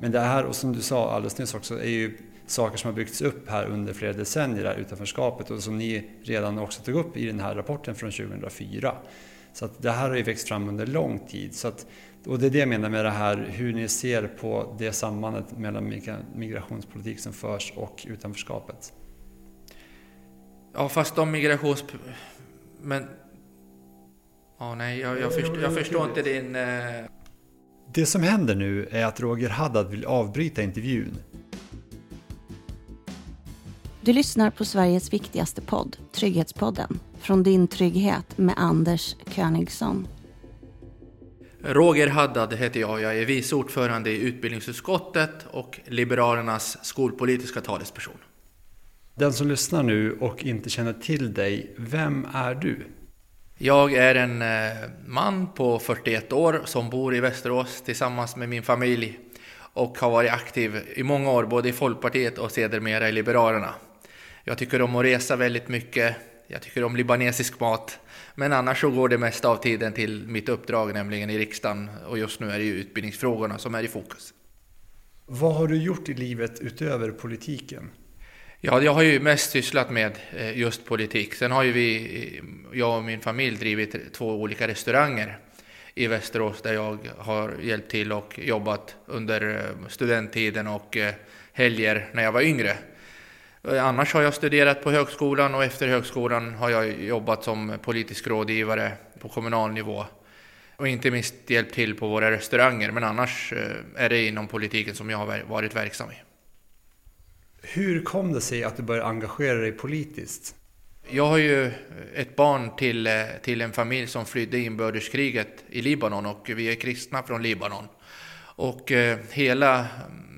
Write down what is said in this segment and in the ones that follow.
Men det här, och som du sa alldeles nyss också, är ju saker som har byggts upp här under flera decennier, här utanförskapet, och som ni redan också tog upp i den här rapporten från 2004. Så att det här har ju växt fram under lång tid. Så att, och det är det jag menar med det här, hur ni ser på det sambandet mellan migrationspolitik som förs och utanförskapet. Ja, fast de migrations... Men... Ja, nej, jag, jag, förstår, jag förstår inte din... Det som händer nu är att Roger Haddad vill avbryta intervjun. Du lyssnar på Sveriges viktigaste podd, Trygghetspodden, från din trygghet med Anders Königsson. Roger Haddad heter jag. Jag är vice ordförande i utbildningsutskottet och Liberalernas skolpolitiska talesperson. Den som lyssnar nu och inte känner till dig, vem är du? Jag är en eh, man på 41 år som bor i Västerås tillsammans med min familj och har varit aktiv i många år både i Folkpartiet och sedermera i Liberalerna. Jag tycker om att resa väldigt mycket. Jag tycker om libanesisk mat. Men annars så går det mesta av tiden till mitt uppdrag, nämligen i riksdagen. Och just nu är det ju utbildningsfrågorna som är i fokus. Vad har du gjort i livet utöver politiken? Ja, jag har ju mest sysslat med eh, just politik. Sen har ju vi, jag och min familj drivit två olika restauranger i Västerås där jag har hjälpt till och jobbat under eh, studenttiden och eh, helger när jag var yngre. Eh, annars har jag studerat på högskolan och efter högskolan har jag jobbat som politisk rådgivare på kommunal nivå. Och inte minst hjälpt till på våra restauranger, men annars är det inom politiken som jag har varit verksam i. Hur kom det sig att du började engagera dig politiskt? Jag har ju ett barn till, eh, till en familj som flydde inbördeskriget i Libanon och vi är kristna från Libanon. Och eh, hela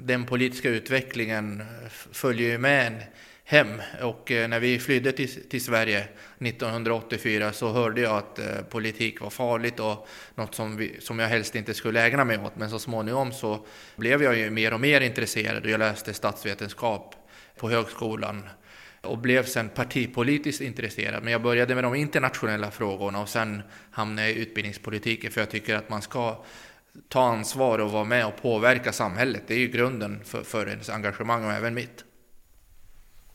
den politiska utvecklingen eh, följer ju med en hem. Och eh, när vi flydde till, till Sverige 1984 så hörde jag att eh, politik var farligt och något som, vi, som jag helst inte skulle ägna mig åt. Men så småningom så blev jag ju mer och mer intresserad och jag läste statsvetenskap på högskolan och blev sen partipolitiskt intresserad. Men jag började med de internationella frågorna och sen hamnade jag i utbildningspolitiken för jag tycker att man ska ta ansvar och vara med och påverka samhället. Det är ju grunden för, för ens engagemang och även mitt.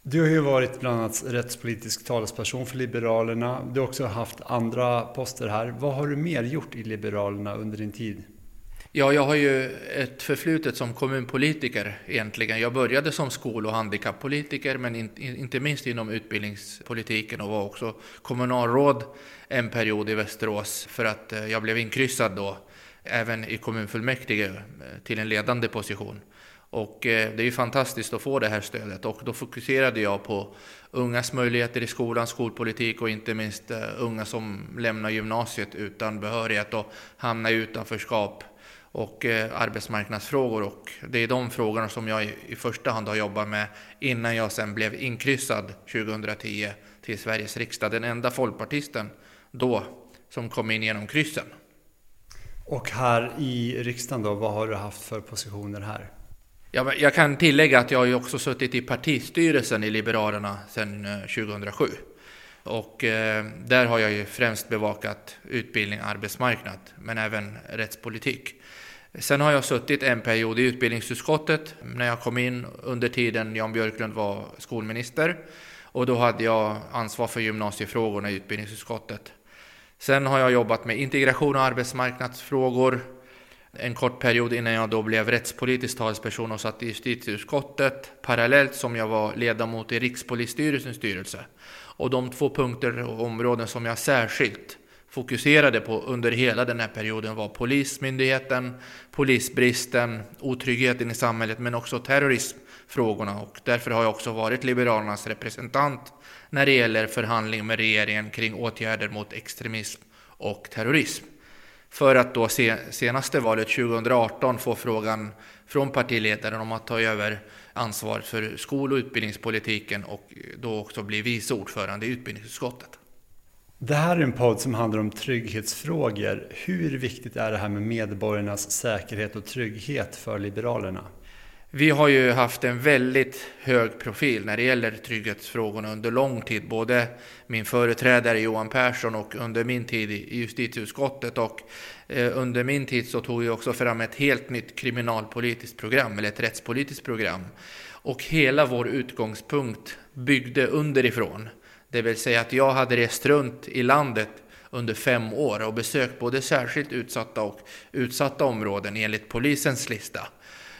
Du har ju varit bland annat rättspolitisk talesperson för Liberalerna. Du har också haft andra poster här. Vad har du mer gjort i Liberalerna under din tid? Ja, jag har ju ett förflutet som kommunpolitiker egentligen. Jag började som skol och handikappolitiker, men inte minst inom utbildningspolitiken och var också kommunalråd en period i Västerås för att eh, jag blev inkryssad då även i kommunfullmäktige eh, till en ledande position. Och eh, det är ju fantastiskt att få det här stödet och då fokuserade jag på ungas möjligheter i skolan, skolpolitik och inte minst eh, unga som lämnar gymnasiet utan behörighet och hamnar i utanförskap och eh, arbetsmarknadsfrågor och det är de frågorna som jag i första hand har jobbat med innan jag sen blev inkryssad 2010 till Sveriges riksdag. Den enda folkpartisten då som kom in genom kryssen. Och här i riksdagen då, vad har du haft för positioner här? Ja, jag kan tillägga att jag har ju också suttit i partistyrelsen i Liberalerna sedan 2007. Eh, och eh, där har jag ju främst bevakat utbildning, arbetsmarknad, men även rättspolitik. Sen har jag suttit en period i utbildningsutskottet när jag kom in under tiden Jan Björklund var skolminister. Och då hade jag ansvar för gymnasiefrågorna i utbildningsutskottet. Sen har jag jobbat med integration och arbetsmarknadsfrågor en kort period innan jag då blev rättspolitisk talesperson och satt i justitieutskottet parallellt som jag var ledamot i Rikspolisstyrelsens styrelse. Och de två punkter och områden som jag särskilt fokuserade på under hela den här perioden var Polismyndigheten, polisbristen, otryggheten i samhället men också terrorismfrågorna och därför har jag också varit Liberalernas representant när det gäller förhandling med regeringen kring åtgärder mot extremism och terrorism. För att då senaste valet 2018 få frågan från partiledaren om att ta över ansvaret för skol och utbildningspolitiken och då också bli vice ordförande i utbildningsutskottet. Det här är en podd som handlar om trygghetsfrågor. Hur viktigt är det här med medborgarnas säkerhet och trygghet för Liberalerna? Vi har ju haft en väldigt hög profil när det gäller trygghetsfrågorna under lång tid. Både min företrädare Johan Persson och under min tid i justitieutskottet. Och eh, under min tid så tog vi också fram ett helt nytt kriminalpolitiskt program, eller ett rättspolitiskt program. Och hela vår utgångspunkt byggde underifrån. Det vill säga att jag hade rest runt i landet under fem år och besökt både särskilt utsatta och utsatta områden enligt polisens lista.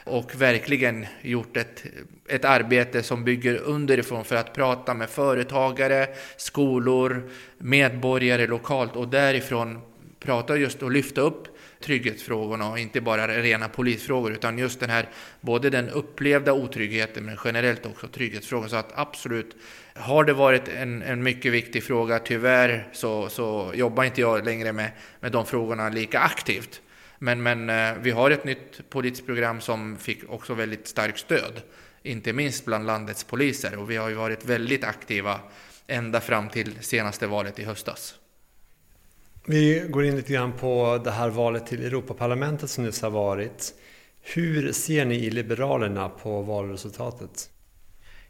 Och verkligen gjort ett, ett arbete som bygger underifrån för att prata med företagare, skolor, medborgare lokalt och därifrån prata just och lyfta upp trygghetsfrågorna och inte bara rena polisfrågor utan just den här både den upplevda otryggheten men generellt också trygghetsfrågan. Så att absolut har det varit en, en mycket viktig fråga. Tyvärr så, så jobbar inte jag längre med, med de frågorna lika aktivt. Men, men eh, vi har ett nytt politiskt program som fick också väldigt starkt stöd, inte minst bland landets poliser. Och vi har ju varit väldigt aktiva ända fram till senaste valet i höstas. Vi går in lite grann på det här valet till Europaparlamentet som nyss har varit. Hur ser ni i Liberalerna på valresultatet?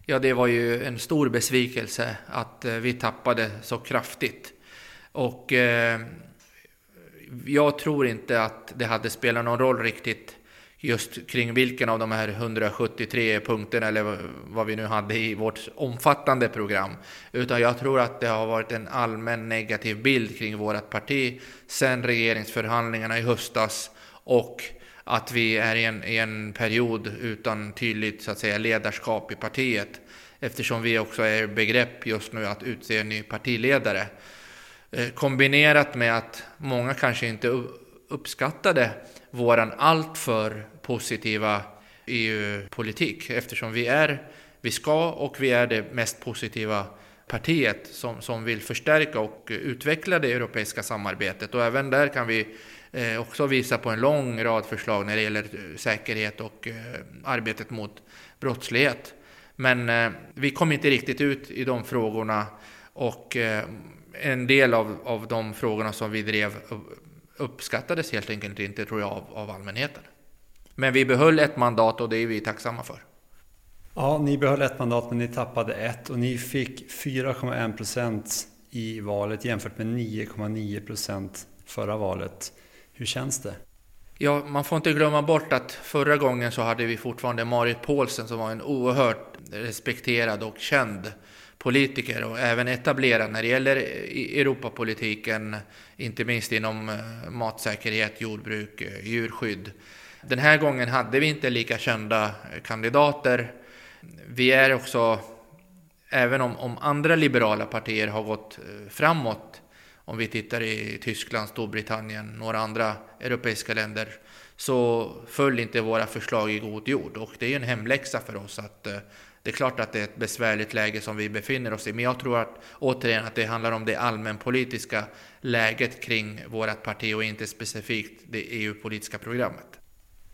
Ja, det var ju en stor besvikelse att eh, vi tappade så kraftigt. Och eh, jag tror inte att det hade spelat någon roll riktigt just kring vilken av de här 173 punkterna eller vad vi nu hade i vårt omfattande program. Utan jag tror att det har varit en allmän negativ bild kring vårt parti sedan regeringsförhandlingarna i höstas och att vi är i en, i en period utan tydligt så att säga, ledarskap i partiet eftersom vi också är i begrepp just nu att utse en ny partiledare. Eh, kombinerat med att många kanske inte uppskattade våran alltför positiva EU-politik eftersom vi är, vi ska och vi är det mest positiva partiet som, som vill förstärka och utveckla det europeiska samarbetet och även där kan vi eh, också visa på en lång rad förslag när det gäller eh, säkerhet och eh, arbetet mot brottslighet. Men eh, vi kom inte riktigt ut i de frågorna och eh, en del av, av de frågorna som vi drev uppskattades helt enkelt inte, tror jag, av, av allmänheten. Men vi behöll ett mandat och det är vi tacksamma för. Ja, ni behöll ett mandat men ni tappade ett och ni fick 4,1 procent i valet jämfört med 9,9 procent förra valet. Hur känns det? Ja, man får inte glömma bort att förra gången så hade vi fortfarande Marit Paulsen som var en oerhört respekterad och känd politiker och även etablerad när det gäller Europapolitiken, inte minst inom eh, matsäkerhet, jordbruk, eh, djurskydd. Den här gången hade vi inte lika kända eh, kandidater. Vi är också, även om, om andra liberala partier har gått framåt, om vi tittar i Tyskland, Storbritannien, några andra europeiska länder, så föll inte våra förslag i god jord. Och det är en hemläxa för oss att det är klart att det är ett besvärligt läge som vi befinner oss i, men jag tror att återigen att det handlar om det allmänpolitiska läget kring vårt parti och inte specifikt det EU-politiska programmet.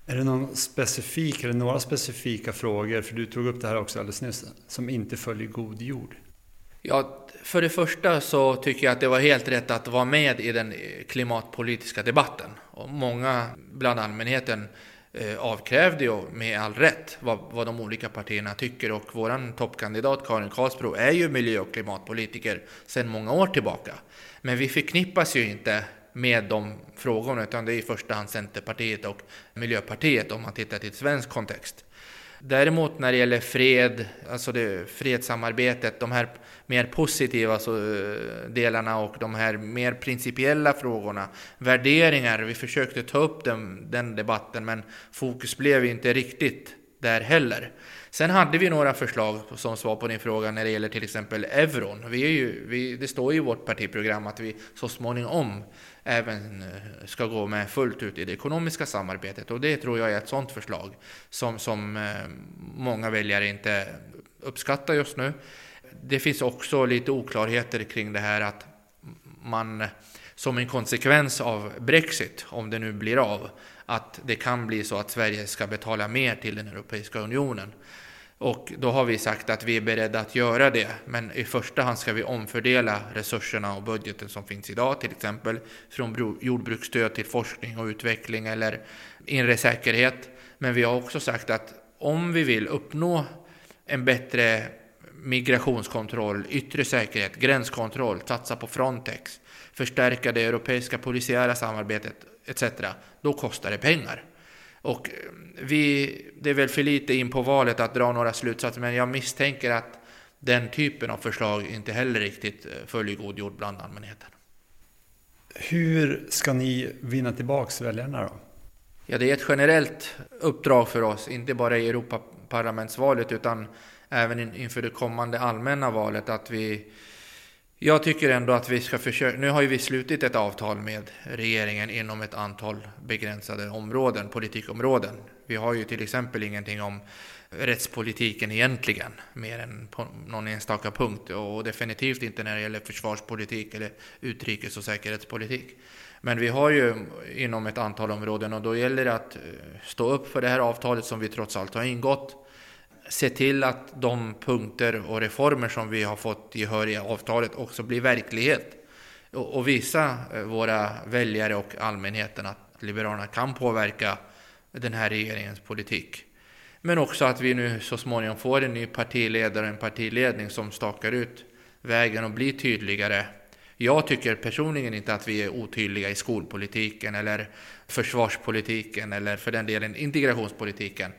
Är det någon specifik eller några specifika frågor, för du tog upp det här också alldeles nyss, som inte följer god jord? Ja, för det första så tycker jag att det var helt rätt att vara med i den klimatpolitiska debatten. Och många bland allmänheten Eh, avkrävde ju med all rätt vad, vad de olika partierna tycker och våran toppkandidat Karin Karlsbro är ju miljö och klimatpolitiker sedan många år tillbaka. Men vi förknippas ju inte med de frågorna utan det är i första hand Centerpartiet och Miljöpartiet om man tittar till svensk kontext. Däremot när det gäller fred, alltså det fredssamarbetet, de här mer positiva alltså, eh, delarna och de här mer principiella frågorna, värderingar, vi försökte ta upp den, den debatten men fokus blev inte riktigt där heller. Sen hade vi några förslag som svar på din fråga när det gäller till exempel euron. Vi är ju, vi, det står ju i vårt partiprogram att vi så småningom även eh, ska gå med fullt ut i det ekonomiska samarbetet. Och det tror jag är ett sådant förslag som, som eh, många väljare inte uppskattar just nu. Det finns också lite oklarheter kring det här att man som en konsekvens av Brexit, om det nu blir av, att det kan bli så att Sverige ska betala mer till den Europeiska unionen. Och då har vi sagt att vi är beredda att göra det, men i första hand ska vi omfördela resurserna och budgeten som finns idag, till exempel från jordbruksstöd till forskning och utveckling eller inre säkerhet. Men vi har också sagt att om vi vill uppnå en bättre migrationskontroll, yttre säkerhet, gränskontroll, satsa på Frontex, förstärka det europeiska polisiära samarbetet etc. Då kostar det pengar. Och eh, vi, det är väl för lite in på valet att dra några slutsatser, men jag misstänker att den typen av förslag inte heller riktigt eh, följer god jord bland allmänheten. Hur ska ni vinna tillbaks väljarna då? Ja, det är ett generellt uppdrag för oss, inte bara i Europaparlamentsvalet utan även inför det kommande allmänna valet att vi jag tycker ändå att vi ska försöka, nu har ju vi slutit ett avtal med regeringen inom ett antal begränsade områden, politikområden. Vi har ju till exempel ingenting om rättspolitiken egentligen, mer än på någon enstaka punkt och definitivt inte när det gäller försvarspolitik eller utrikes och säkerhetspolitik. Men vi har ju inom ett antal områden och då gäller det att eh, stå upp för det här avtalet som vi trots allt har ingått. Se till att de punkter och reformer som vi har fått gehör i avtalet också blir verklighet. Och visa eh, våra väljare och allmänheten att Liberalerna kan påverka den här regeringens politik. Men också att vi nu så småningom får en ny partiledare och en partiledning som stakar ut vägen och blir tydligare. Jag tycker personligen inte att vi är otydliga i skolpolitiken eller försvarspolitiken eller för den delen integrationspolitiken.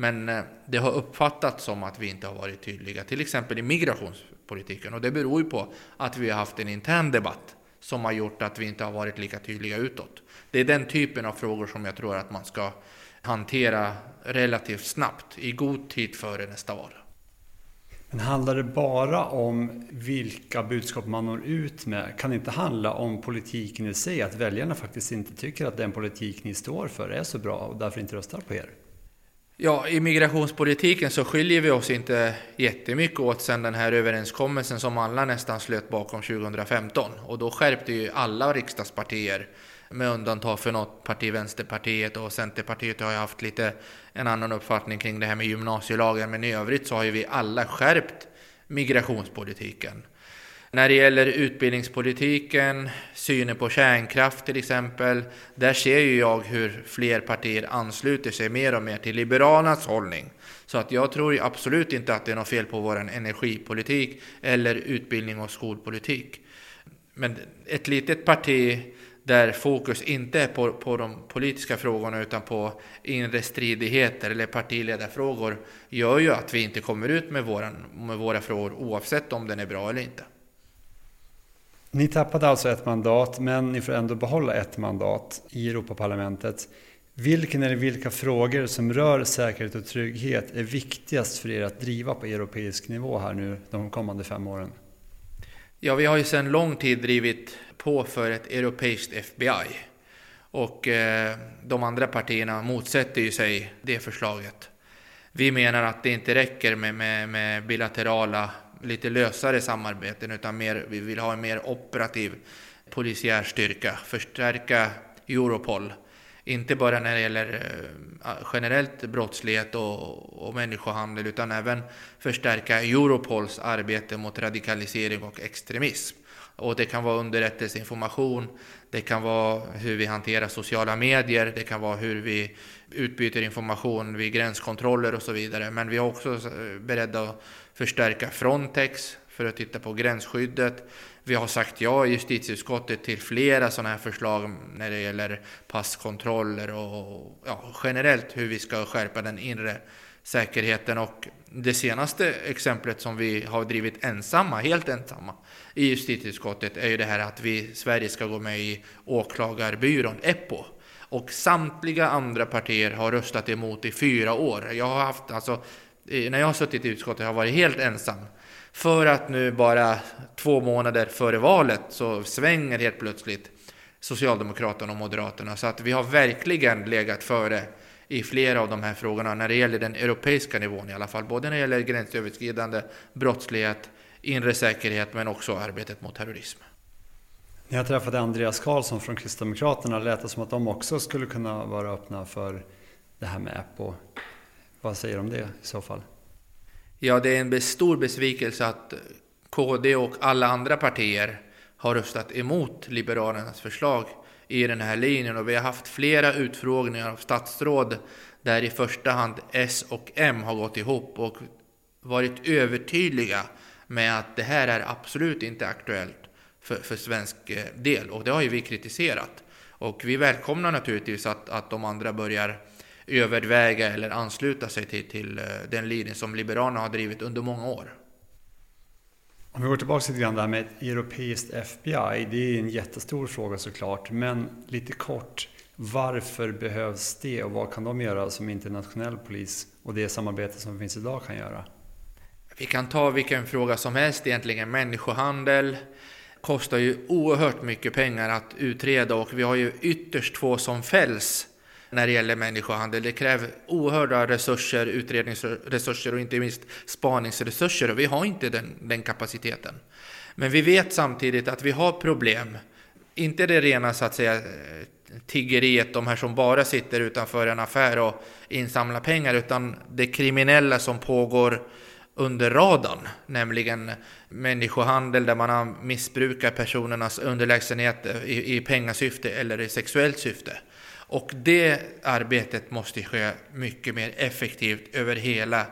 Men eh, det har uppfattats som att vi inte har varit tydliga, till exempel i migrationspolitiken. Och det beror ju på att vi har haft en intern debatt som har gjort att vi inte har varit lika tydliga utåt. Det är den typen av frågor som jag tror att man ska hantera relativt snabbt, i god tid före nästa val. Men handlar det bara om vilka budskap man når ut med? Kan det inte handla om politiken i sig? Att väljarna faktiskt inte tycker att den politik ni står för är så bra och därför inte röstar på er? Ja, i migrationspolitiken så skiljer vi oss inte jättemycket åt sedan den här överenskommelsen som alla nästan slöt bakom 2015. Och då skärpte ju alla riksdagspartier med undantag för något parti, Vänsterpartiet och Centerpartiet har ju haft lite en annan uppfattning kring det här med gymnasielagen, men i övrigt så har ju vi alla skärpt migrationspolitiken. När det gäller utbildningspolitiken, synen på kärnkraft till exempel, där ser ju jag hur fler partier ansluter sig mer och mer till Liberalernas hållning. Så att jag tror absolut inte att det är något fel på vår energipolitik eller utbildning och skolpolitik. Men ett litet parti där fokus inte är på, på de politiska frågorna utan på inre stridigheter eller partiledarfrågor gör ju att vi inte kommer ut med, våran, med våra frågor oavsett om den är bra eller inte. Ni tappade alltså ett mandat, men ni får ändå behålla ett mandat i Europaparlamentet. Vilken eller vilka frågor som rör säkerhet och trygghet är viktigast för er att driva på europeisk nivå här nu de kommande fem åren? Ja, vi har ju sedan lång tid drivit på för ett europeiskt FBI. Och eh, de andra partierna motsätter ju sig det förslaget. Vi menar att det inte räcker med, med, med bilaterala, lite lösare samarbeten, utan mer, vi vill ha en mer operativ polisiär styrka, förstärka Europol. Inte bara när det gäller eh, generellt brottslighet och, och människohandel, utan även förstärka Europols arbete mot radikalisering och extremism. Och det kan vara underrättelseinformation, det kan vara hur vi hanterar sociala medier, det kan vara hur vi utbyter information vid gränskontroller och så vidare. Men vi är också eh, beredda att förstärka Frontex för att titta på gränsskyddet. Vi har sagt ja i justitieutskottet till flera sådana här förslag när det gäller passkontroller och ja, generellt hur vi ska skärpa den inre säkerheten. Och det senaste exemplet som vi har drivit ensamma, helt ensamma, i justitieutskottet är ju det här att vi, Sverige ska gå med i åklagarbyrån EPPO. Och samtliga andra partier har röstat emot i fyra år. Jag har haft, alltså, när jag har suttit i utskottet har jag varit helt ensam. För att nu bara två månader före valet så svänger helt plötsligt Socialdemokraterna och Moderaterna. Så att vi har verkligen legat före i flera av de här frågorna när det gäller den europeiska nivån i alla fall. Både när det gäller gränsöverskridande brottslighet, inre säkerhet men också arbetet mot terrorism. När jag träffade Andreas Karlsson från Kristdemokraterna lät det som att de också skulle kunna vara öppna för det här med Apple. Vad säger du om det i så fall? Ja, det är en stor besvikelse att KD och alla andra partier har röstat emot Liberalernas förslag i den här linjen och vi har haft flera utfrågningar av statsråd där i första hand S och M har gått ihop och varit övertydliga med att det här är absolut inte aktuellt för, för svensk eh, del och det har ju vi kritiserat. Och vi välkomnar naturligtvis att, att de andra börjar överväga eller ansluta sig till, till eh, den linje som Liberalerna har drivit under många år. Om vi går tillbaka lite grann det här med ett europeiskt FBI. Det är en jättestor fråga såklart, men lite kort. Varför behövs det och vad kan de göra som internationell polis och det samarbete som finns idag kan göra? Vi kan ta vilken fråga som helst egentligen. Människohandel kostar ju oerhört mycket pengar att utreda och vi har ju ytterst få som fälls när det gäller människohandel. Det kräver oerhörda resurser, utredningsresurser och inte minst spaningsresurser och vi har inte den, den kapaciteten. Men vi vet samtidigt att vi har problem. Inte det rena så att säga tiggeriet, de här som bara sitter utanför en affär och insamlar pengar, utan det kriminella som pågår under radarn, nämligen människohandel där man missbrukar personernas underlägsenhet i, i pengasyfte eller i sexuellt syfte. Och det arbetet måste ske mycket mer effektivt över hela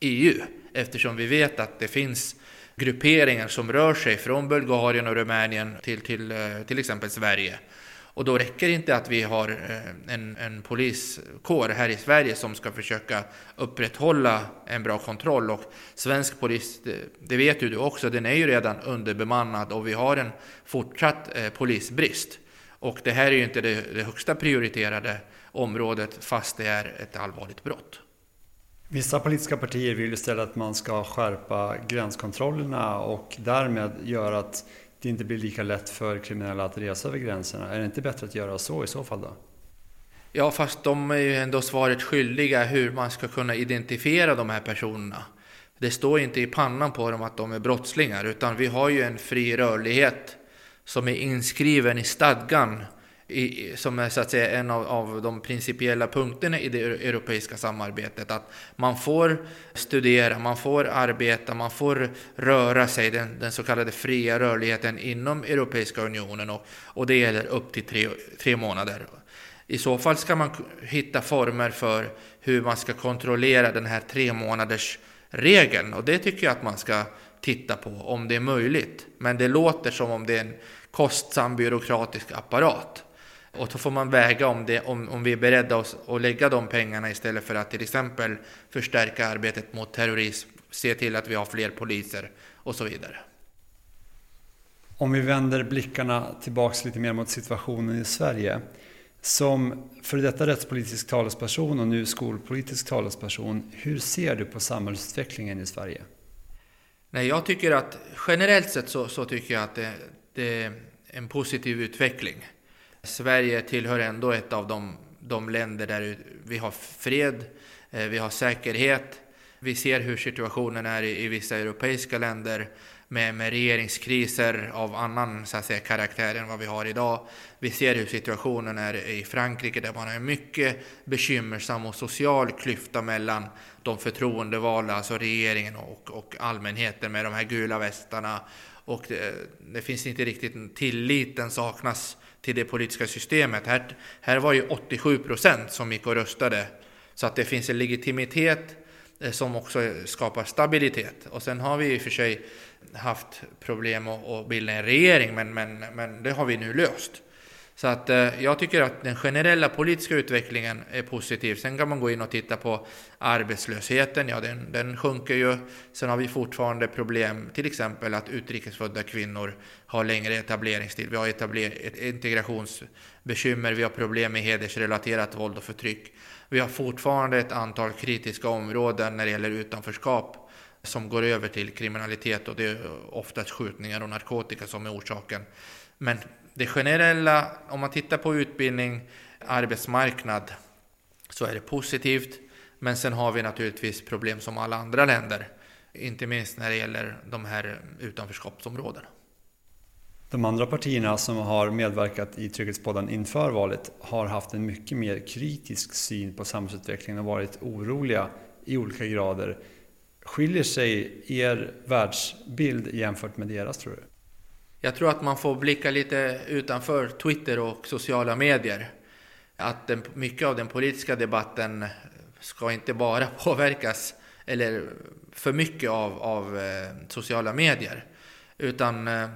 EU eftersom vi vet att det finns grupperingar som rör sig från Bulgarien och Rumänien till till, eh, till exempel Sverige. Och då räcker det inte att vi har eh, en, en poliskår här i Sverige som ska försöka upprätthålla en bra kontroll. Och svensk polis, det vet ju du också, den är ju redan underbemannad och vi har en fortsatt eh, polisbrist. Och det här är ju inte det, det högsta prioriterade området fast det är ett allvarligt brott. Vissa politiska partier vill istället att man ska skärpa gränskontrollerna och därmed göra att det inte blir lika lätt för kriminella att resa över gränserna. Är det inte bättre att göra så i så fall då? Ja, fast de är ju ändå svaret skyldiga hur man ska kunna identifiera de här personerna. Det står inte i pannan på dem att de är brottslingar, utan vi har ju en fri rörlighet som är inskriven i stadgan i, som är så att säga en av, av, de principiella punkterna i det europeiska samarbetet. Att man får studera, man får arbeta, man får röra sig, den, den så kallade fria rörligheten inom Europeiska unionen och, och det gäller upp till tre, tre månader. I så fall ska man hitta former för hur man ska kontrollera den här tre månaders regeln och det tycker jag att man ska titta på om det är möjligt. Men det låter som om det är en kostsam byråkratisk apparat. Och så får man väga om, det, om, om vi är beredda att, att lägga de pengarna istället för att till exempel förstärka arbetet mot terrorism, se till att vi har fler poliser och så vidare. Om vi vänder blickarna tillbaks lite mer mot situationen i Sverige. Som för detta rättspolitisk talesperson och nu skolpolitisk talesperson, hur ser du på samhällsutvecklingen i Sverige? Nej, jag tycker att generellt sett så, så tycker jag att det, det är en positiv utveckling. Sverige tillhör ändå ett av de, de länder där vi har fred, eh, vi har säkerhet. Vi ser hur situationen är i, i vissa europeiska länder med, med regeringskriser av annan så att säga, karaktär än vad vi har idag. Vi ser hur situationen är i Frankrike där man har en mycket bekymmersam och social klyfta mellan de förtroendevalda, alltså regeringen och, och allmänheten med de här gula västarna. Och det, det finns inte riktigt tilliten saknas till det politiska systemet. Här, här var ju 87 procent som gick och röstade. Så att det finns en legitimitet eh, som också skapar stabilitet. Och sen har vi i och för sig haft problem att bilda en regering, men, men, men det har vi nu löst. Så att eh, jag tycker att den generella politiska utvecklingen är positiv. Sen kan man gå in och titta på arbetslösheten. Ja, den, den sjunker ju. Sen har vi fortfarande problem, till exempel att utrikesfödda kvinnor har längre etableringstid. Vi har etabler integrationsbekymmer. Vi har problem med hedersrelaterat våld och förtryck. Vi har fortfarande ett antal kritiska områden när det gäller utanförskap som går över till kriminalitet och det är oftast skjutningar och narkotika som är orsaken. Men det generella, om man tittar på utbildning, arbetsmarknad, så är det positivt. Men sen har vi naturligtvis problem som alla andra länder, inte minst när det gäller de här utanförskapsområdena. De andra partierna som har medverkat i Trygghetspodden inför valet har haft en mycket mer kritisk syn på samhällsutvecklingen och varit oroliga i olika grader. Skiljer sig er världsbild jämfört med deras tror du? Jag tror att man får blicka lite utanför Twitter och sociala medier. Att den, mycket av den politiska debatten ska inte bara påverkas eller för mycket av, av eh, sociala medier. Utan eh,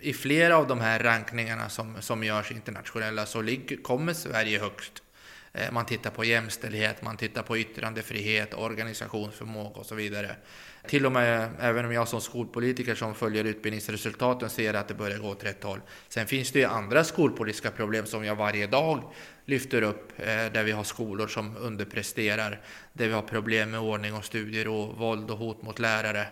i flera av de här rankningarna som, som görs internationella så ligger, kommer Sverige högst. Eh, man tittar på jämställdhet, man tittar på yttrandefrihet, organisationsförmåga och så vidare. Till och med, även om jag som skolpolitiker som följer utbildningsresultaten ser att det börjar gå åt rätt håll. Sen finns det ju andra skolpolitiska problem som jag varje dag lyfter upp, eh, där vi har skolor som underpresterar, där vi har problem med ordning och studiero, våld och hot mot lärare.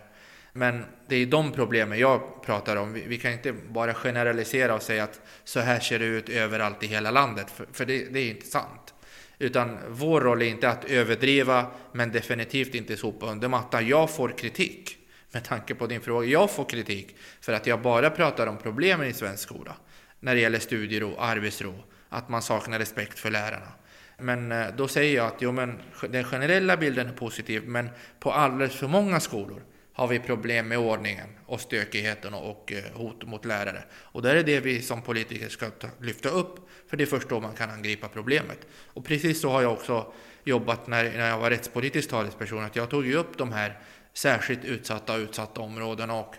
Men det är de problemen jag pratar om. Vi, kan inte bara generalisera och säga att så här ser det ut överallt i hela landet, för, för det, det, är inte sant. Utan vår roll är inte att överdriva, men definitivt inte sopa under mattan. Jag får kritik, med tanke på din fråga. Jag får kritik för att jag bara pratar om problemen i svensk skola. När det gäller studiero, arbetsro, att man saknar respekt för lärarna. Men eh, då säger jag att jo, men den generella bilden är positiv, men på alldeles för många skolor har vi problem med ordningen och stökigheten och eh, hot mot lärare. Och där är det vi som politiker ska lyfta upp, för det är först då man kan angripa problemet. Och precis så har jag också jobbat när, när jag var rättspolitisk talesperson, att jag tog ju upp de här särskilt utsatta och utsatta områdena och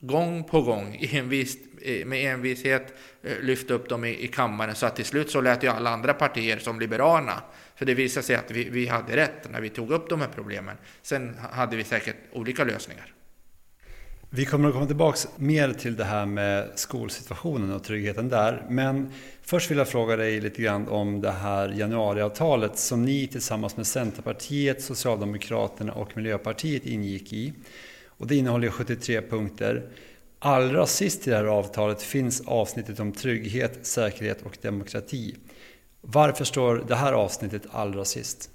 gång på gång envis, med envishet eh, lyfte upp dem i, i kammaren så att till slut så lät ju alla andra partier som Liberalerna för det visade sig att vi, vi hade rätt när vi tog upp de här problemen. Sen hade vi säkert olika lösningar. Vi kommer att komma tillbaka mer till det här med skolsituationen och tryggheten där. Men först vill jag fråga dig lite grann om det här januariavtalet som ni tillsammans med Centerpartiet, Socialdemokraterna och Miljöpartiet ingick i. Och det innehåller 73 punkter. Allra sist i det här avtalet finns avsnittet om trygghet, säkerhet och demokrati. Varför står det här avsnittet allra sist?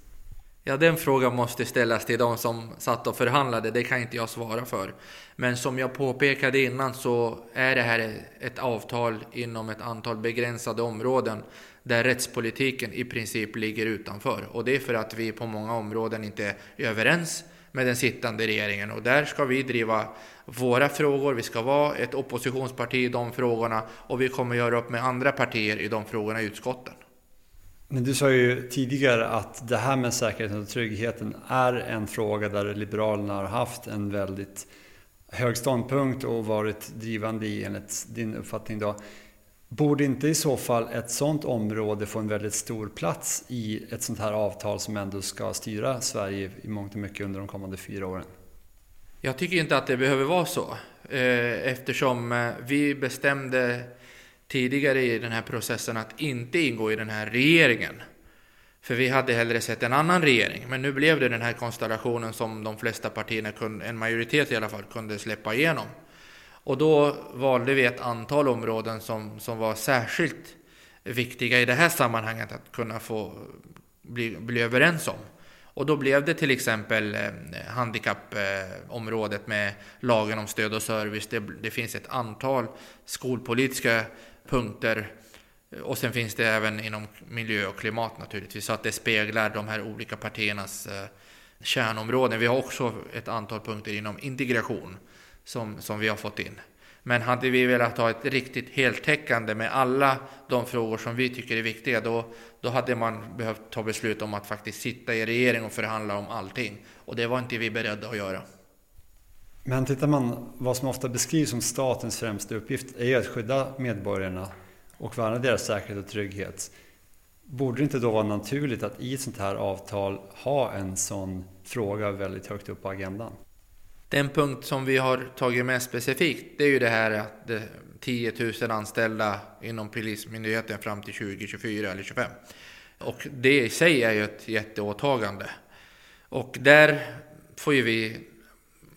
Ja, den frågan måste ställas till de som satt och förhandlade. Det kan inte jag svara för. Men som jag påpekade innan så är det här ett avtal inom ett antal begränsade områden där rättspolitiken i princip ligger utanför. Och det är för att vi på många områden inte är överens med den sittande regeringen. Och där ska vi driva våra frågor. Vi ska vara ett oppositionsparti i de frågorna och vi kommer göra upp med andra partier i de frågorna i utskotten. Men du sa ju tidigare att det här med säkerheten och tryggheten är en fråga där Liberalerna har haft en väldigt hög ståndpunkt och varit drivande i enligt din uppfattning. Då. Borde inte i så fall ett sådant område få en väldigt stor plats i ett sådant här avtal som ändå ska styra Sverige i mångt och mycket under de kommande fyra åren? Jag tycker inte att det behöver vara så. Eh, eftersom eh, vi bestämde tidigare i den här processen att inte ingå i den här regeringen. För vi hade hellre sett en annan regering. Men nu blev det den här konstellationen som de flesta partierna, en majoritet i alla fall, kunde släppa igenom. Och då valde vi ett antal områden som, som var särskilt viktiga i det här sammanhanget att kunna få bli, bli överens om. Och då blev det till exempel eh, handikappområdet med lagen om stöd och service. Det, det finns ett antal skolpolitiska punkter. Och sen finns det även inom miljö och klimat naturligtvis, så att det speglar de här olika partiernas eh, kärnområden. Vi har också ett antal punkter inom integration som, som vi har fått in. Men hade vi velat ha ett riktigt heltäckande med alla de frågor som vi tycker är viktiga, då, då hade man behövt ta beslut om att faktiskt sitta i regering och förhandla om allting. Och det var inte vi beredda att göra. Men tittar man vad som ofta beskrivs som statens främsta uppgift är ju att skydda medborgarna och värna deras säkerhet och trygghet. Borde det inte då vara naturligt att i ett sånt här avtal ha en sån fråga väldigt högt upp på agendan? Den punkt som vi har tagit med specifikt, det är ju det här att 10 000 anställda inom Polismyndigheten fram till 2024 eller 2025. Och det i sig är ju ett jätteåtagande. Och där får ju vi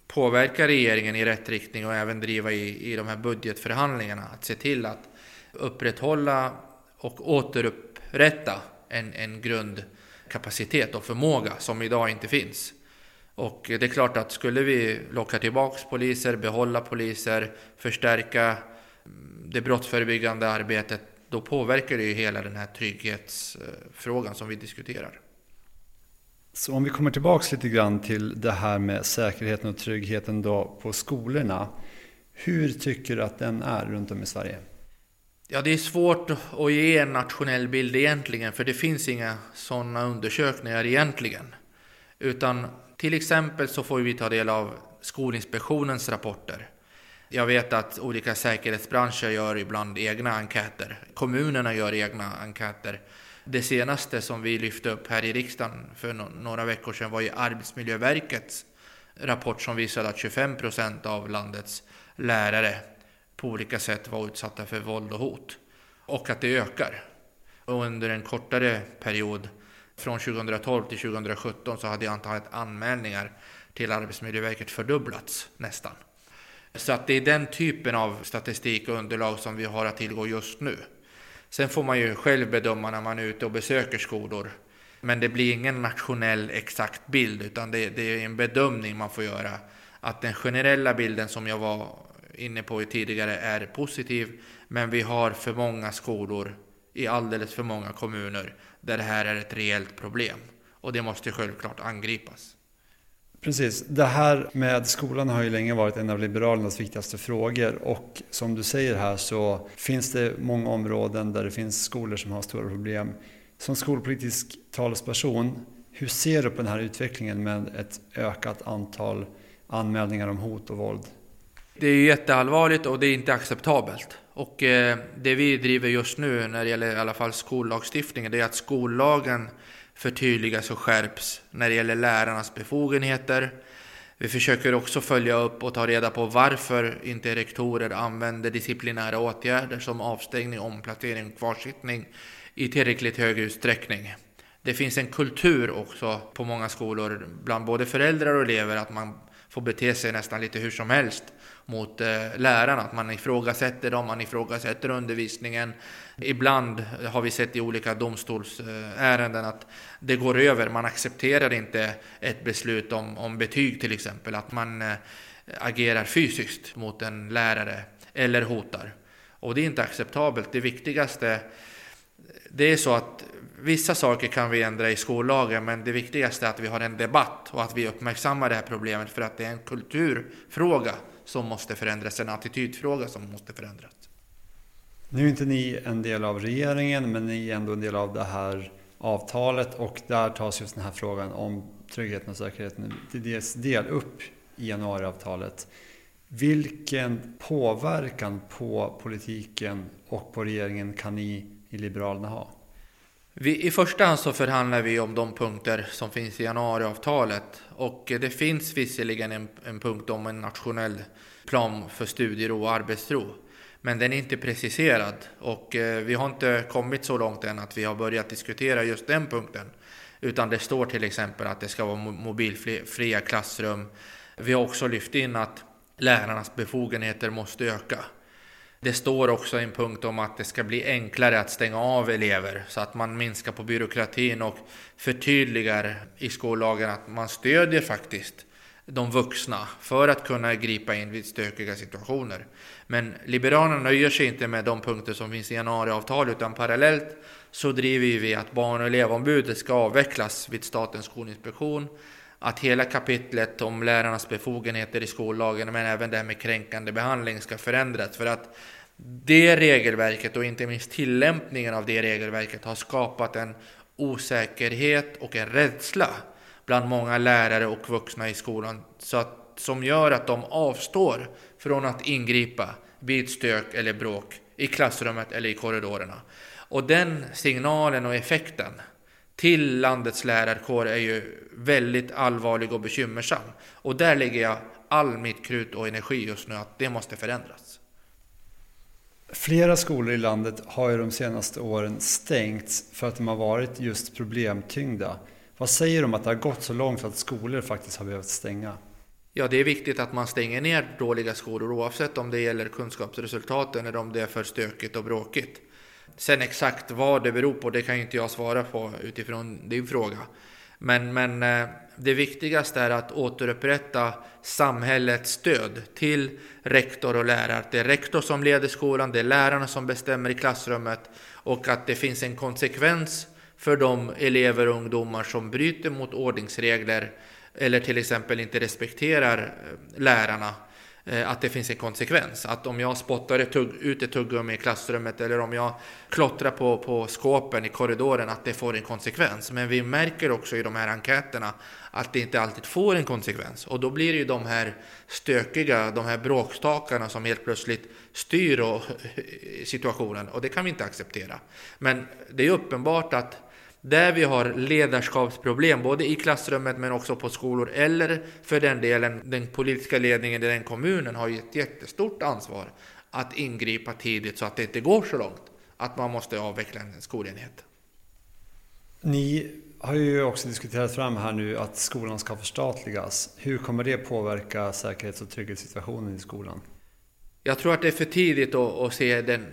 påverka regeringen i rätt riktning och även driva i, i de här budgetförhandlingarna. Att se till att upprätthålla och återupprätta en, en grundkapacitet och förmåga som idag inte finns. Och det är klart att skulle vi locka tillbaks poliser, behålla poliser, förstärka det brottsförebyggande arbetet, då påverkar det ju hela den här trygghetsfrågan som vi diskuterar. Så om vi kommer tillbaks lite grann till det här med säkerheten och tryggheten då på skolorna. Hur tycker du att den är runt om i Sverige? Ja, det är svårt att ge en nationell bild egentligen, för det finns inga sådana undersökningar egentligen. Utan till exempel så får vi ta del av Skolinspektionens rapporter. Jag vet att olika säkerhetsbranscher gör ibland egna enkäter. Kommunerna gör egna enkäter. Det senaste som vi lyfte upp här i riksdagen för några veckor sedan var ju Arbetsmiljöverkets rapport som visade att 25 procent av landets lärare på olika sätt var utsatta för våld och hot. Och att det ökar. Och under en kortare period, från 2012 till 2017, så hade antalet anmälningar till Arbetsmiljöverket fördubblats nästan. Så att det är den typen av statistik och underlag som vi har att tillgå just nu. Sen får man ju själv bedöma när man är ute och besöker skolor. Men det blir ingen nationell exakt bild, utan det, det är en bedömning man får göra. Att den generella bilden som jag var inne på tidigare är positiv, men vi har för många skolor i alldeles för många kommuner där det här är ett reellt problem. Och det måste självklart angripas. Precis. Det här med skolan har ju länge varit en av Liberalernas viktigaste frågor och som du säger här så finns det många områden där det finns skolor som har stora problem. Som skolpolitisk talesperson, hur ser du på den här utvecklingen med ett ökat antal anmälningar om hot och våld? Det är jätteallvarligt och det är inte acceptabelt. Och eh, det vi driver just nu när det gäller i alla fall skollagstiftningen, det är att skollagen förtydligas och skärps när det gäller lärarnas befogenheter. Vi försöker också följa upp och ta reda på varför inte rektorer använder disciplinära åtgärder som avstängning, omplacering och kvarsittning i tillräckligt hög utsträckning. Det finns en kultur också på många skolor bland både föräldrar och elever att man får bete sig nästan lite hur som helst mot eh, lärarna. Att man ifrågasätter dem, man ifrågasätter undervisningen. Ibland har vi sett i olika domstolsärenden att det går över. Man accepterar inte ett beslut om, om betyg till exempel. Att man eh, agerar fysiskt mot en lärare eller hotar. Och det är inte acceptabelt. Det viktigaste det är så att vissa saker kan vi ändra i skollagen, men det viktigaste är att vi har en debatt och att vi uppmärksammar det här problemet för att det är en kulturfråga som måste förändras, en attitydfråga som måste förändras. Nu är inte ni en del av regeringen, men ni är ändå en del av det här avtalet och där tas just den här frågan om tryggheten och säkerheten till dels del upp i januariavtalet. Vilken påverkan på politiken och på regeringen kan ni i Liberalerna ha? Vi, I första hand så förhandlar vi om de punkter som finns i januariavtalet och det finns visserligen en, en punkt om en nationell plan för studiero och arbetsro. Men den är inte preciserad och eh, vi har inte kommit så långt än att vi har börjat diskutera just den punkten. Utan det står till exempel att det ska vara mobilfria klassrum. Vi har också lyft in att lärarnas befogenheter måste öka. Det står också en punkt om att det ska bli enklare att stänga av elever så att man minskar på byråkratin och förtydligar i skollagen att man stödjer faktiskt de vuxna för att kunna gripa in vid stökiga situationer. Men Liberalerna nöjer sig inte med de punkter som finns i januariavtalet utan parallellt så driver vi att barn och elevombudet ska avvecklas vid Statens skolinspektion. Att hela kapitlet om lärarnas befogenheter i skollagen men även det här med kränkande behandling ska förändras. För att det regelverket och inte minst tillämpningen av det regelverket har skapat en osäkerhet och en rädsla bland många lärare och vuxna i skolan så att, som gör att de avstår från att ingripa vid stök eller bråk i klassrummet eller i korridorerna. Och den signalen och effekten till landets lärarkår är ju väldigt allvarlig och bekymmersam. Och där lägger jag all mitt krut och energi just nu att det måste förändras. Flera skolor i landet har ju de senaste åren stängts för att de har varit just problemtyngda. Vad säger du om att det har gått så långt att skolor faktiskt har behövt stänga? Ja, det är viktigt att man stänger ner dåliga skolor oavsett om det gäller kunskapsresultaten eller om det är för stökigt och bråkigt. Sen exakt vad det beror på, det kan inte jag svara på utifrån din fråga. Men, men eh, det viktigaste är att återupprätta samhällets stöd till rektor och lärare. Det är rektor som leder skolan, det är lärarna som bestämmer i klassrummet och att det finns en konsekvens för de elever och ungdomar som bryter mot ordningsregler eller till exempel inte respekterar eh, lärarna. Eh, att det finns en konsekvens. Att om jag spottar ett tugg, ut ett tuggummi i klassrummet eller om jag klottrar på, på skåpen i korridoren, att det får en konsekvens. Men vi märker också i de här enkäterna att det inte alltid får en konsekvens. Och då blir det ju de här stökiga, de här bråkstakarna som helt plötsligt styr och, situationen. Och det kan vi inte acceptera. Men det är uppenbart att där vi har ledarskapsproblem, både i klassrummet men också på skolor, eller för den delen den politiska ledningen i den kommunen har ett jättestort ansvar att ingripa tidigt så att det inte går så långt att man måste avveckla en skolenhet. Ni har ju också diskuterat fram här nu att skolan ska förstatligas. Hur kommer det påverka säkerhets och trygghetssituationen i skolan? Jag tror att det är för tidigt att, att se den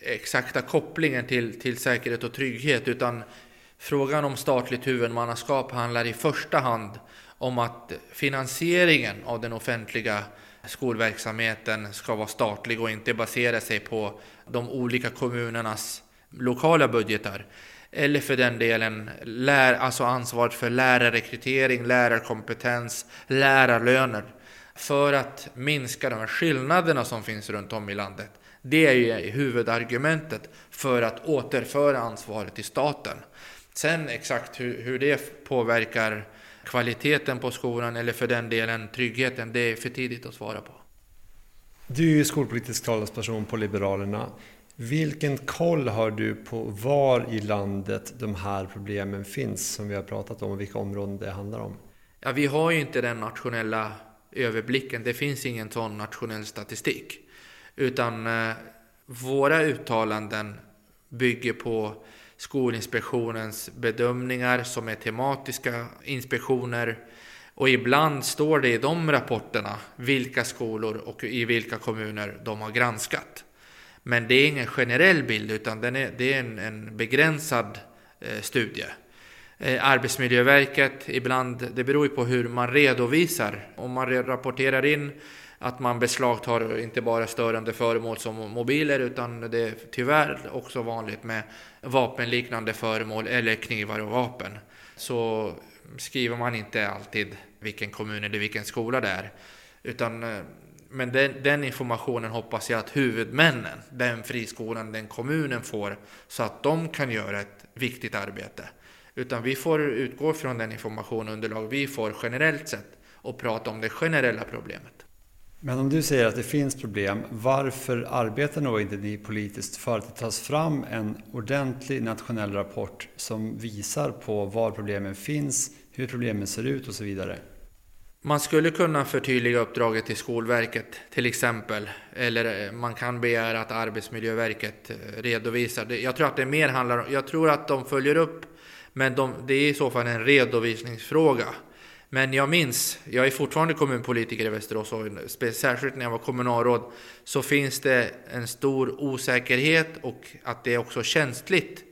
exakta kopplingen till, till säkerhet och trygghet, utan Frågan om statligt huvudmannaskap handlar i första hand om att finansieringen av den offentliga skolverksamheten ska vara statlig och inte basera sig på de olika kommunernas lokala budgetar. Eller för den delen lär, alltså ansvaret för lärarrekrytering, lärarkompetens, lärarlöner. För att minska de här skillnaderna som finns runt om i landet. Det är ju huvudargumentet för att återföra ansvaret till staten. Sen exakt hur, hur det påverkar kvaliteten på skolan eller för den delen tryggheten, det är för tidigt att svara på. Du är skolpolitisk talesperson på Liberalerna. Vilken koll har du på var i landet de här problemen finns som vi har pratat om och vilka områden det handlar om? Ja, vi har ju inte den nationella överblicken. Det finns ingen sån nationell statistik. Utan eh, våra uttalanden bygger på Skolinspektionens bedömningar som är tematiska inspektioner. Och ibland står det i de rapporterna vilka skolor och i vilka kommuner de har granskat. Men det är ingen generell bild utan den är, det är en, en begränsad eh, studie. Eh, Arbetsmiljöverket, ibland, det beror ju på hur man redovisar. Om man rapporterar in att man beslagtar inte bara störande föremål som mobiler utan det är tyvärr också vanligt med vapenliknande föremål eller knivar och vapen. Så skriver man inte alltid vilken kommun eller vilken skola det är. Utan, eh, men den, den informationen hoppas jag att huvudmännen, den friskolan, den kommunen får så att de kan göra ett viktigt arbete. Utan vi får utgå från den information och underlag vi får generellt sett och prata om det generella problemet. Men om du säger att det finns problem, varför arbetar då inte ni politiskt för att det tas fram en ordentlig nationell rapport som visar på var problemen finns, hur problemen ser ut och så vidare? Man skulle kunna förtydliga uppdraget till Skolverket till exempel. Eller eh, man kan begära att Arbetsmiljöverket eh, redovisar. Jag tror att det mer handlar om, jag tror att de följer upp, men de, det är i så fall en redovisningsfråga. Men jag minns, jag är fortfarande kommunpolitiker i Västerås och särskilt när jag var kommunalråd så finns det en stor osäkerhet och att det är också känsligt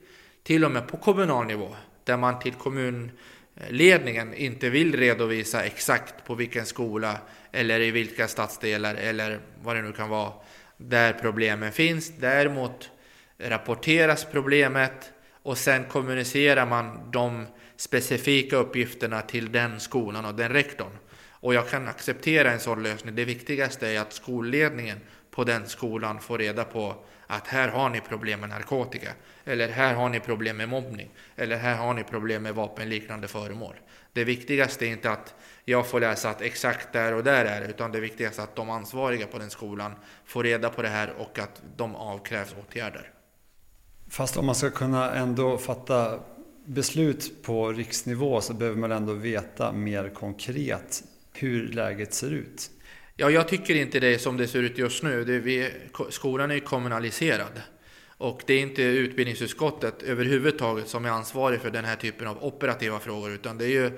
till och med på kommunal nivå där man till kommunledningen inte vill redovisa exakt på vilken skola eller i vilka stadsdelar eller vad det nu kan vara där problemen finns. Däremot rapporteras problemet och sen kommunicerar man de specifika uppgifterna till den skolan och den rektorn. Och jag kan acceptera en sån lösning. Det viktigaste är att skolledningen på den skolan får reda på att här har ni problem med narkotika, eller här har ni problem med mobbning, eller här har ni problem med vapenliknande föremål. Det viktigaste är inte att jag får läsa att exakt där och där är det, utan det viktigaste är att de ansvariga på den skolan får reda på det här och att de avkrävs åtgärder. Fast om man ska kunna ändå fatta beslut på riksnivå så behöver man ändå veta mer konkret hur läget ser ut. Ja, jag tycker inte det är som det ser ut just nu. Det vi, skolan är kommunaliserad. Och det är inte utbildningsutskottet överhuvudtaget som är ansvarig för den här typen av operativa frågor, utan det är ju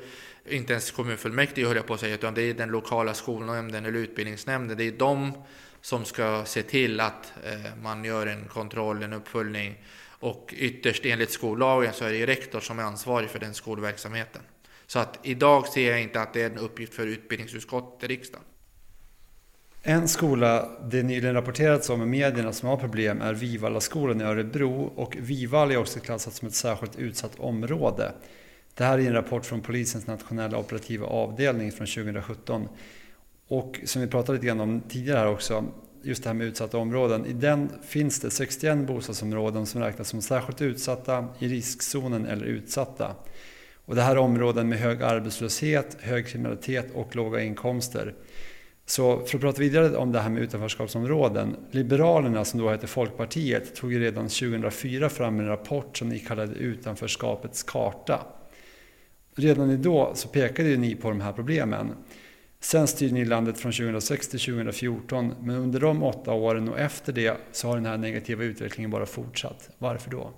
inte ens kommunfullmäktige höll jag på att säga, utan det är den lokala skolnämnden eller utbildningsnämnden. Det är de som ska se till att eh, man gör en kontroll, en uppföljning och ytterst enligt skollagen så är det rektor som är ansvarig för den skolverksamheten. Så att idag ser jag inte att det är en uppgift för utbildningsutskottet i riksdagen. En skola det nyligen rapporterats om i medierna som har problem är Vivalla-skolan i Örebro och Vivalla är också klassat som ett särskilt utsatt område. Det här är en rapport från polisens nationella operativa avdelning från 2017. Och som vi pratade lite grann om tidigare här också, just det här med utsatta områden. I den finns det 61 bostadsområden som räknas som särskilt utsatta, i riskzonen eller utsatta. Och det här är områden med hög arbetslöshet, hög kriminalitet och låga inkomster. Så för att prata vidare om det här med utanförskapsområden. Liberalerna, som då heter Folkpartiet, tog ju redan 2004 fram en rapport som ni kallade Utanförskapets karta. Redan då så pekade ni på de här problemen. Sen styrde ni landet från 2006 till 2014, men under de åtta åren och efter det så har den här negativa utvecklingen bara fortsatt. Varför då?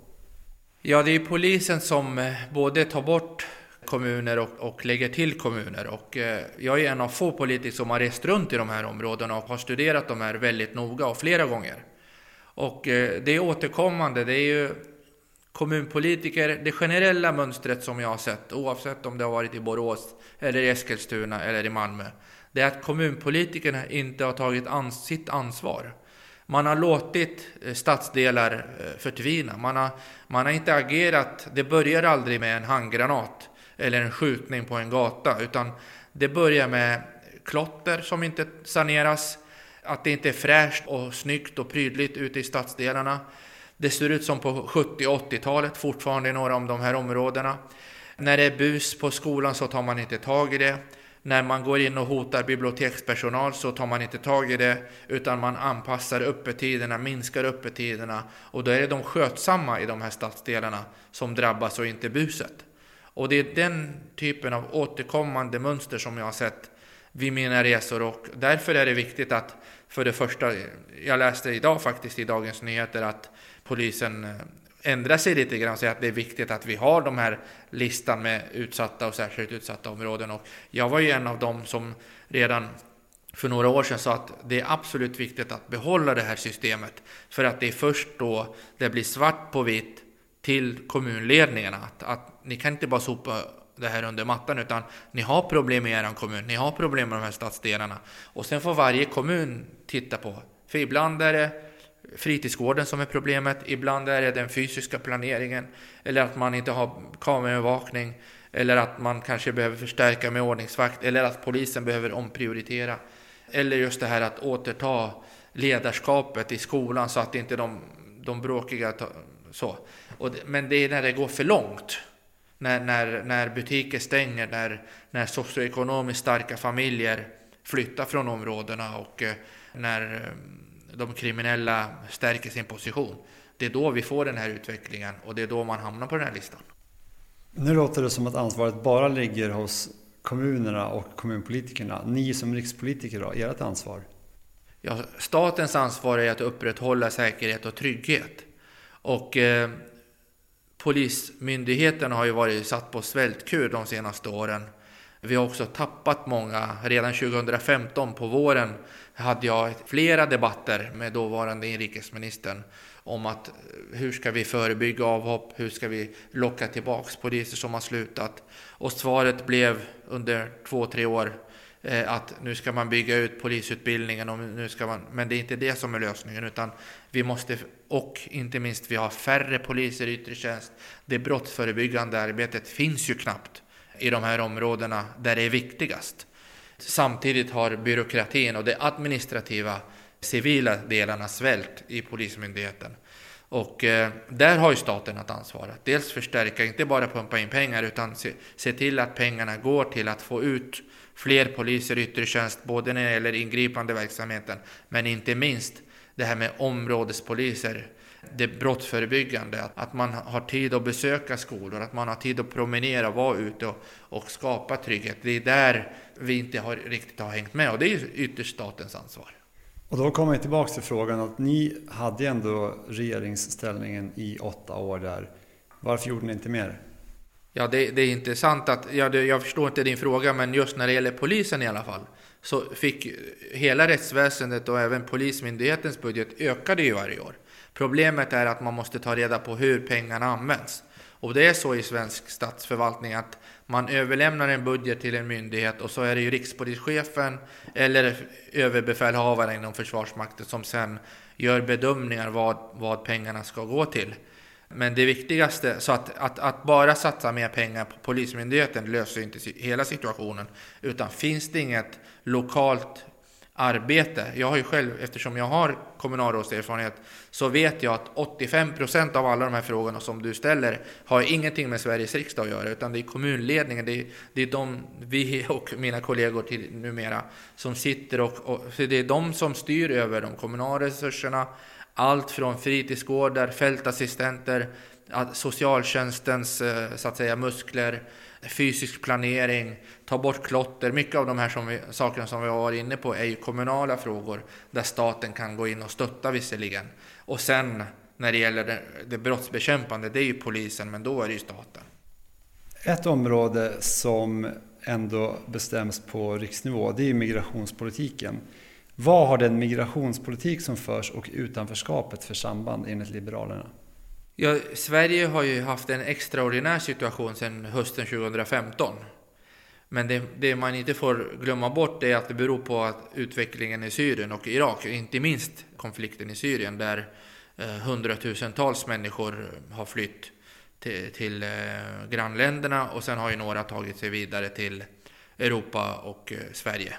Ja, det är polisen som eh, både tar bort kommuner och, och lägger till kommuner. Och, eh, jag är en av få politiker som har rest runt i de här områdena och har studerat de här väldigt noga och flera gånger. Och eh, det är återkommande, det är ju kommunpolitiker, det generella mönstret som jag har sett, oavsett om det har varit i Borås, eller i Eskilstuna eller i Malmö, det är att kommunpolitikerna inte har tagit ans sitt ansvar. Man har låtit eh, stadsdelar eh, förtvina. Man har, man har inte agerat. Det börjar aldrig med en handgranat eller en skjutning på en gata, utan det börjar med klotter som inte saneras, att det inte är fräscht och snyggt och prydligt ute i stadsdelarna. Det ser ut som på 70 och 80-talet fortfarande i några av de här områdena. När det är bus på skolan så tar man inte tag i det. När man går in och hotar bibliotekspersonal så tar man inte tag i det utan man anpassar öppettiderna, minskar öppettiderna och då är det de skötsamma i de här stadsdelarna som drabbas och inte buset. Och det är den typen av återkommande mönster som jag har sett vid mina resor och därför är det viktigt att för det första, jag läste idag faktiskt i Dagens Nyheter att polisen eh, ändrar sig lite grann och säger att det är viktigt att vi har de här listan med utsatta och särskilt utsatta områden. Och jag var ju en av dem som redan för några år sedan sa att det är absolut viktigt att behålla det här systemet. För att det är först då det blir svart på vitt till kommunledningarna. Att, att ni kan inte bara sopa det här under mattan utan ni har problem i er kommun, ni har problem med de här stadsdelarna. Och sen får varje kommun titta på. För ibland är det fritidsgården som är problemet, ibland är det den fysiska planeringen eller att man inte har kameraövervakning eller att man kanske behöver förstärka med ordningsvakt eller att polisen behöver omprioritera. Eller just det här att återta ledarskapet i skolan så att inte de, de bråkiga så. Och, men det är när det går för långt. När, när, när butiker stänger, när, när socioekonomiskt starka familjer flyttar från områdena och eh, när eh, de kriminella stärker sin position. Det är då vi får den här utvecklingen och det är då man hamnar på den här listan. Nu låter det som att ansvaret bara ligger hos kommunerna och kommunpolitikerna. Ni som rikspolitiker då, ert ansvar? Ja, statens ansvar är att upprätthålla säkerhet och trygghet. Och eh, Polismyndigheten har ju varit satt på svältkur de senaste åren. Vi har också tappat många. Redan 2015 på våren hade jag flera debatter med dåvarande inrikesministern om att eh, hur ska vi förebygga avhopp, hur ska vi locka tillbaks poliser som har slutat. Och svaret blev under två, tre år eh, att nu ska man bygga ut polisutbildningen, och nu ska man, men det är inte det som är lösningen utan vi måste, och inte minst vi har färre poliser i yttre tjänst. Det brottsförebyggande arbetet finns ju knappt i de här områdena där det är viktigast. Samtidigt har byråkratin och de administrativa civila delarna svält i Polismyndigheten. Och eh, där har ju staten ett ansvar att dels förstärka, inte bara pumpa in pengar, utan se, se, till att pengarna går till att få ut fler poliser i yttre tjänst, både när det gäller ingripande verksamheten, men inte minst det här med områdespoliser det brottsförebyggande, att man har tid att besöka skolor, att man har tid att promenera, vara ute och, och skapa trygghet. Det är där vi inte har, riktigt har hängt med och det är ytterst statens ansvar. Och då kommer jag tillbaka till frågan att ni hade ändå regeringsställningen i åtta år där. Varför gjorde ni inte mer? Ja, det, det är intressant att, ja, det, jag förstår inte din fråga, men just när det gäller polisen i alla fall, så fick hela rättsväsendet och även Polismyndighetens budget ökade ju varje år. Problemet är att man måste ta reda på hur pengarna används. Och det är så i svensk statsförvaltning att man överlämnar en budget till en myndighet och så är det ju rikspolischefen eller överbefälhavaren inom Försvarsmakten som sen gör bedömningar vad, vad pengarna ska gå till. Men det viktigaste, så att, att, att, bara satsa mer pengar på Polismyndigheten löser inte hela situationen. Utan finns det inget lokalt arbete. Jag har ju själv, eftersom jag har kommunalrådserfarenhet, så vet jag att 85 procent av alla de här frågorna som du ställer har ingenting med Sveriges riksdag att göra, utan det är kommunledningen, det är, det är de, vi och mina kollegor till numera, som sitter och, och det är de som styr över de kommunala resurserna, allt från fritidsgårdar, fältassistenter, socialtjänstens eh, så att säga muskler, fysisk planering, ta bort klotter. Mycket av de här som vi, sakerna som vi har varit inne på är ju kommunala frågor där staten kan gå in och stötta visserligen. Och sen när det gäller det, det brottsbekämpande, det är ju polisen, men då är det ju staten. Ett område som ändå bestäms på riksnivå, det är ju migrationspolitiken. Vad har den migrationspolitik som förs och utanförskapet för samband enligt Liberalerna? Ja, Sverige har ju haft en extraordinär situation sedan hösten 2015. Men det, det, man inte får glömma bort är att det beror på att utvecklingen i Syrien och Irak, inte minst konflikten i Syrien där eh, hundratusentals människor har flytt till, till eh, grannländerna och sen har ju några tagit sig vidare till Europa och eh, Sverige.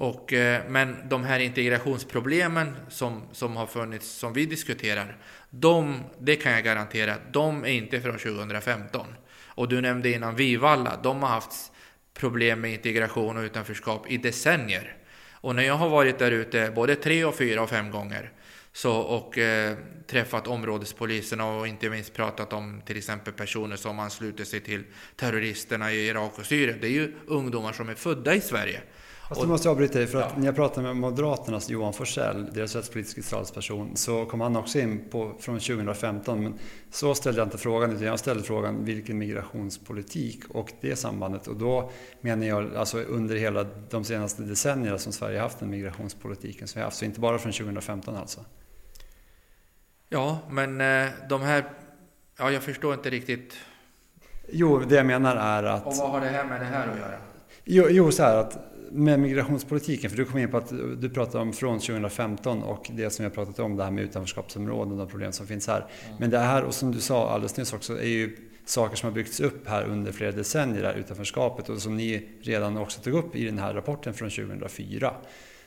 Och, eh, men de här integrationsproblemen som, som har funnits, som vi diskuterar, de, det kan jag garantera, de är inte från 2015. Och du nämnde innan Vivalla, de har haft problem med integration och utanförskap i decennier. Och när jag har varit där ute både tre och fyra och fem gånger så, och eh, träffat områdespoliserna och inte minst pratat om till exempel personer som ansluter sig till terroristerna i Irak och Syrien. Det är ju ungdomar som är födda i Sverige Fast du måste jag avbryta dig, för att ja. när jag pratade med Moderaternas Johan Forsell, deras rättspolitiska talesperson, så kom han också in på från 2015. Men så ställde jag inte frågan, utan jag ställde frågan vilken migrationspolitik och det sambandet. Och då menar jag alltså under hela de senaste decennierna som Sverige haft den migrationspolitiken som vi haft. Så inte bara från 2015 alltså. Ja, men eh, de här... Ja, jag förstår inte riktigt. Jo, det jag menar är att... Och vad har det här med det här att göra? Jo, jo så här att med migrationspolitiken, för du kom in på att du pratade om från 2015 och det som jag pratat om, det här med utanförskapsområden och problem som finns här. Mm. Men det här, och som du sa alldeles nyss också, är ju saker som har byggts upp här under flera decennier, här utanförskapet, och som ni redan också tog upp i den här rapporten från 2004.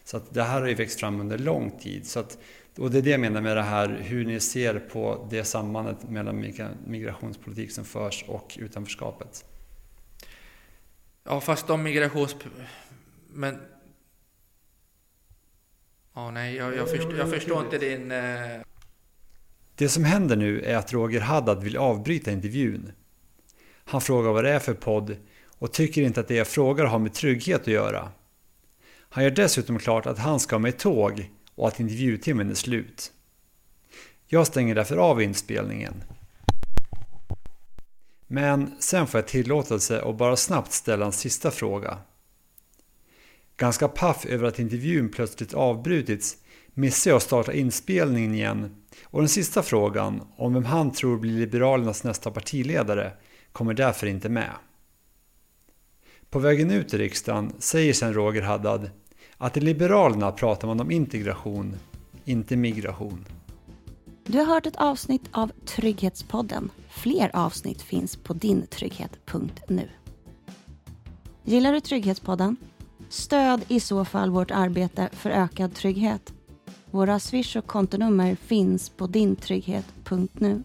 Så att det här har ju växt fram under lång tid. Så att, och det är det jag menar med det här, hur ni ser på det sambandet mellan migrationspolitik som förs och utanförskapet. Ja, fast de migrations men... Ja, nej, jag, jag, förstår, jag förstår inte din... Eh... Det som händer nu är att Roger Haddad vill avbryta intervjun. Han frågar vad det är för podd och tycker inte att det jag frågar har med trygghet att göra. Han gör dessutom klart att han ska med tåg och att intervjutimmen är slut. Jag stänger därför av inspelningen. Men sen får jag tillåtelse att bara snabbt ställa en sista fråga. Ganska paff över att intervjun plötsligt avbrutits missar jag att starta inspelningen igen och den sista frågan, om vem han tror blir Liberalernas nästa partiledare, kommer därför inte med. På vägen ut i riksdagen säger sen Roger Haddad att i Liberalerna pratar man om integration, inte migration. Du har hört ett avsnitt av Trygghetspodden. Fler avsnitt finns på dintrygghet.nu. Gillar du Trygghetspodden? Stöd i så fall vårt arbete för ökad trygghet. Våra swish och kontonummer finns på dintrygghet.nu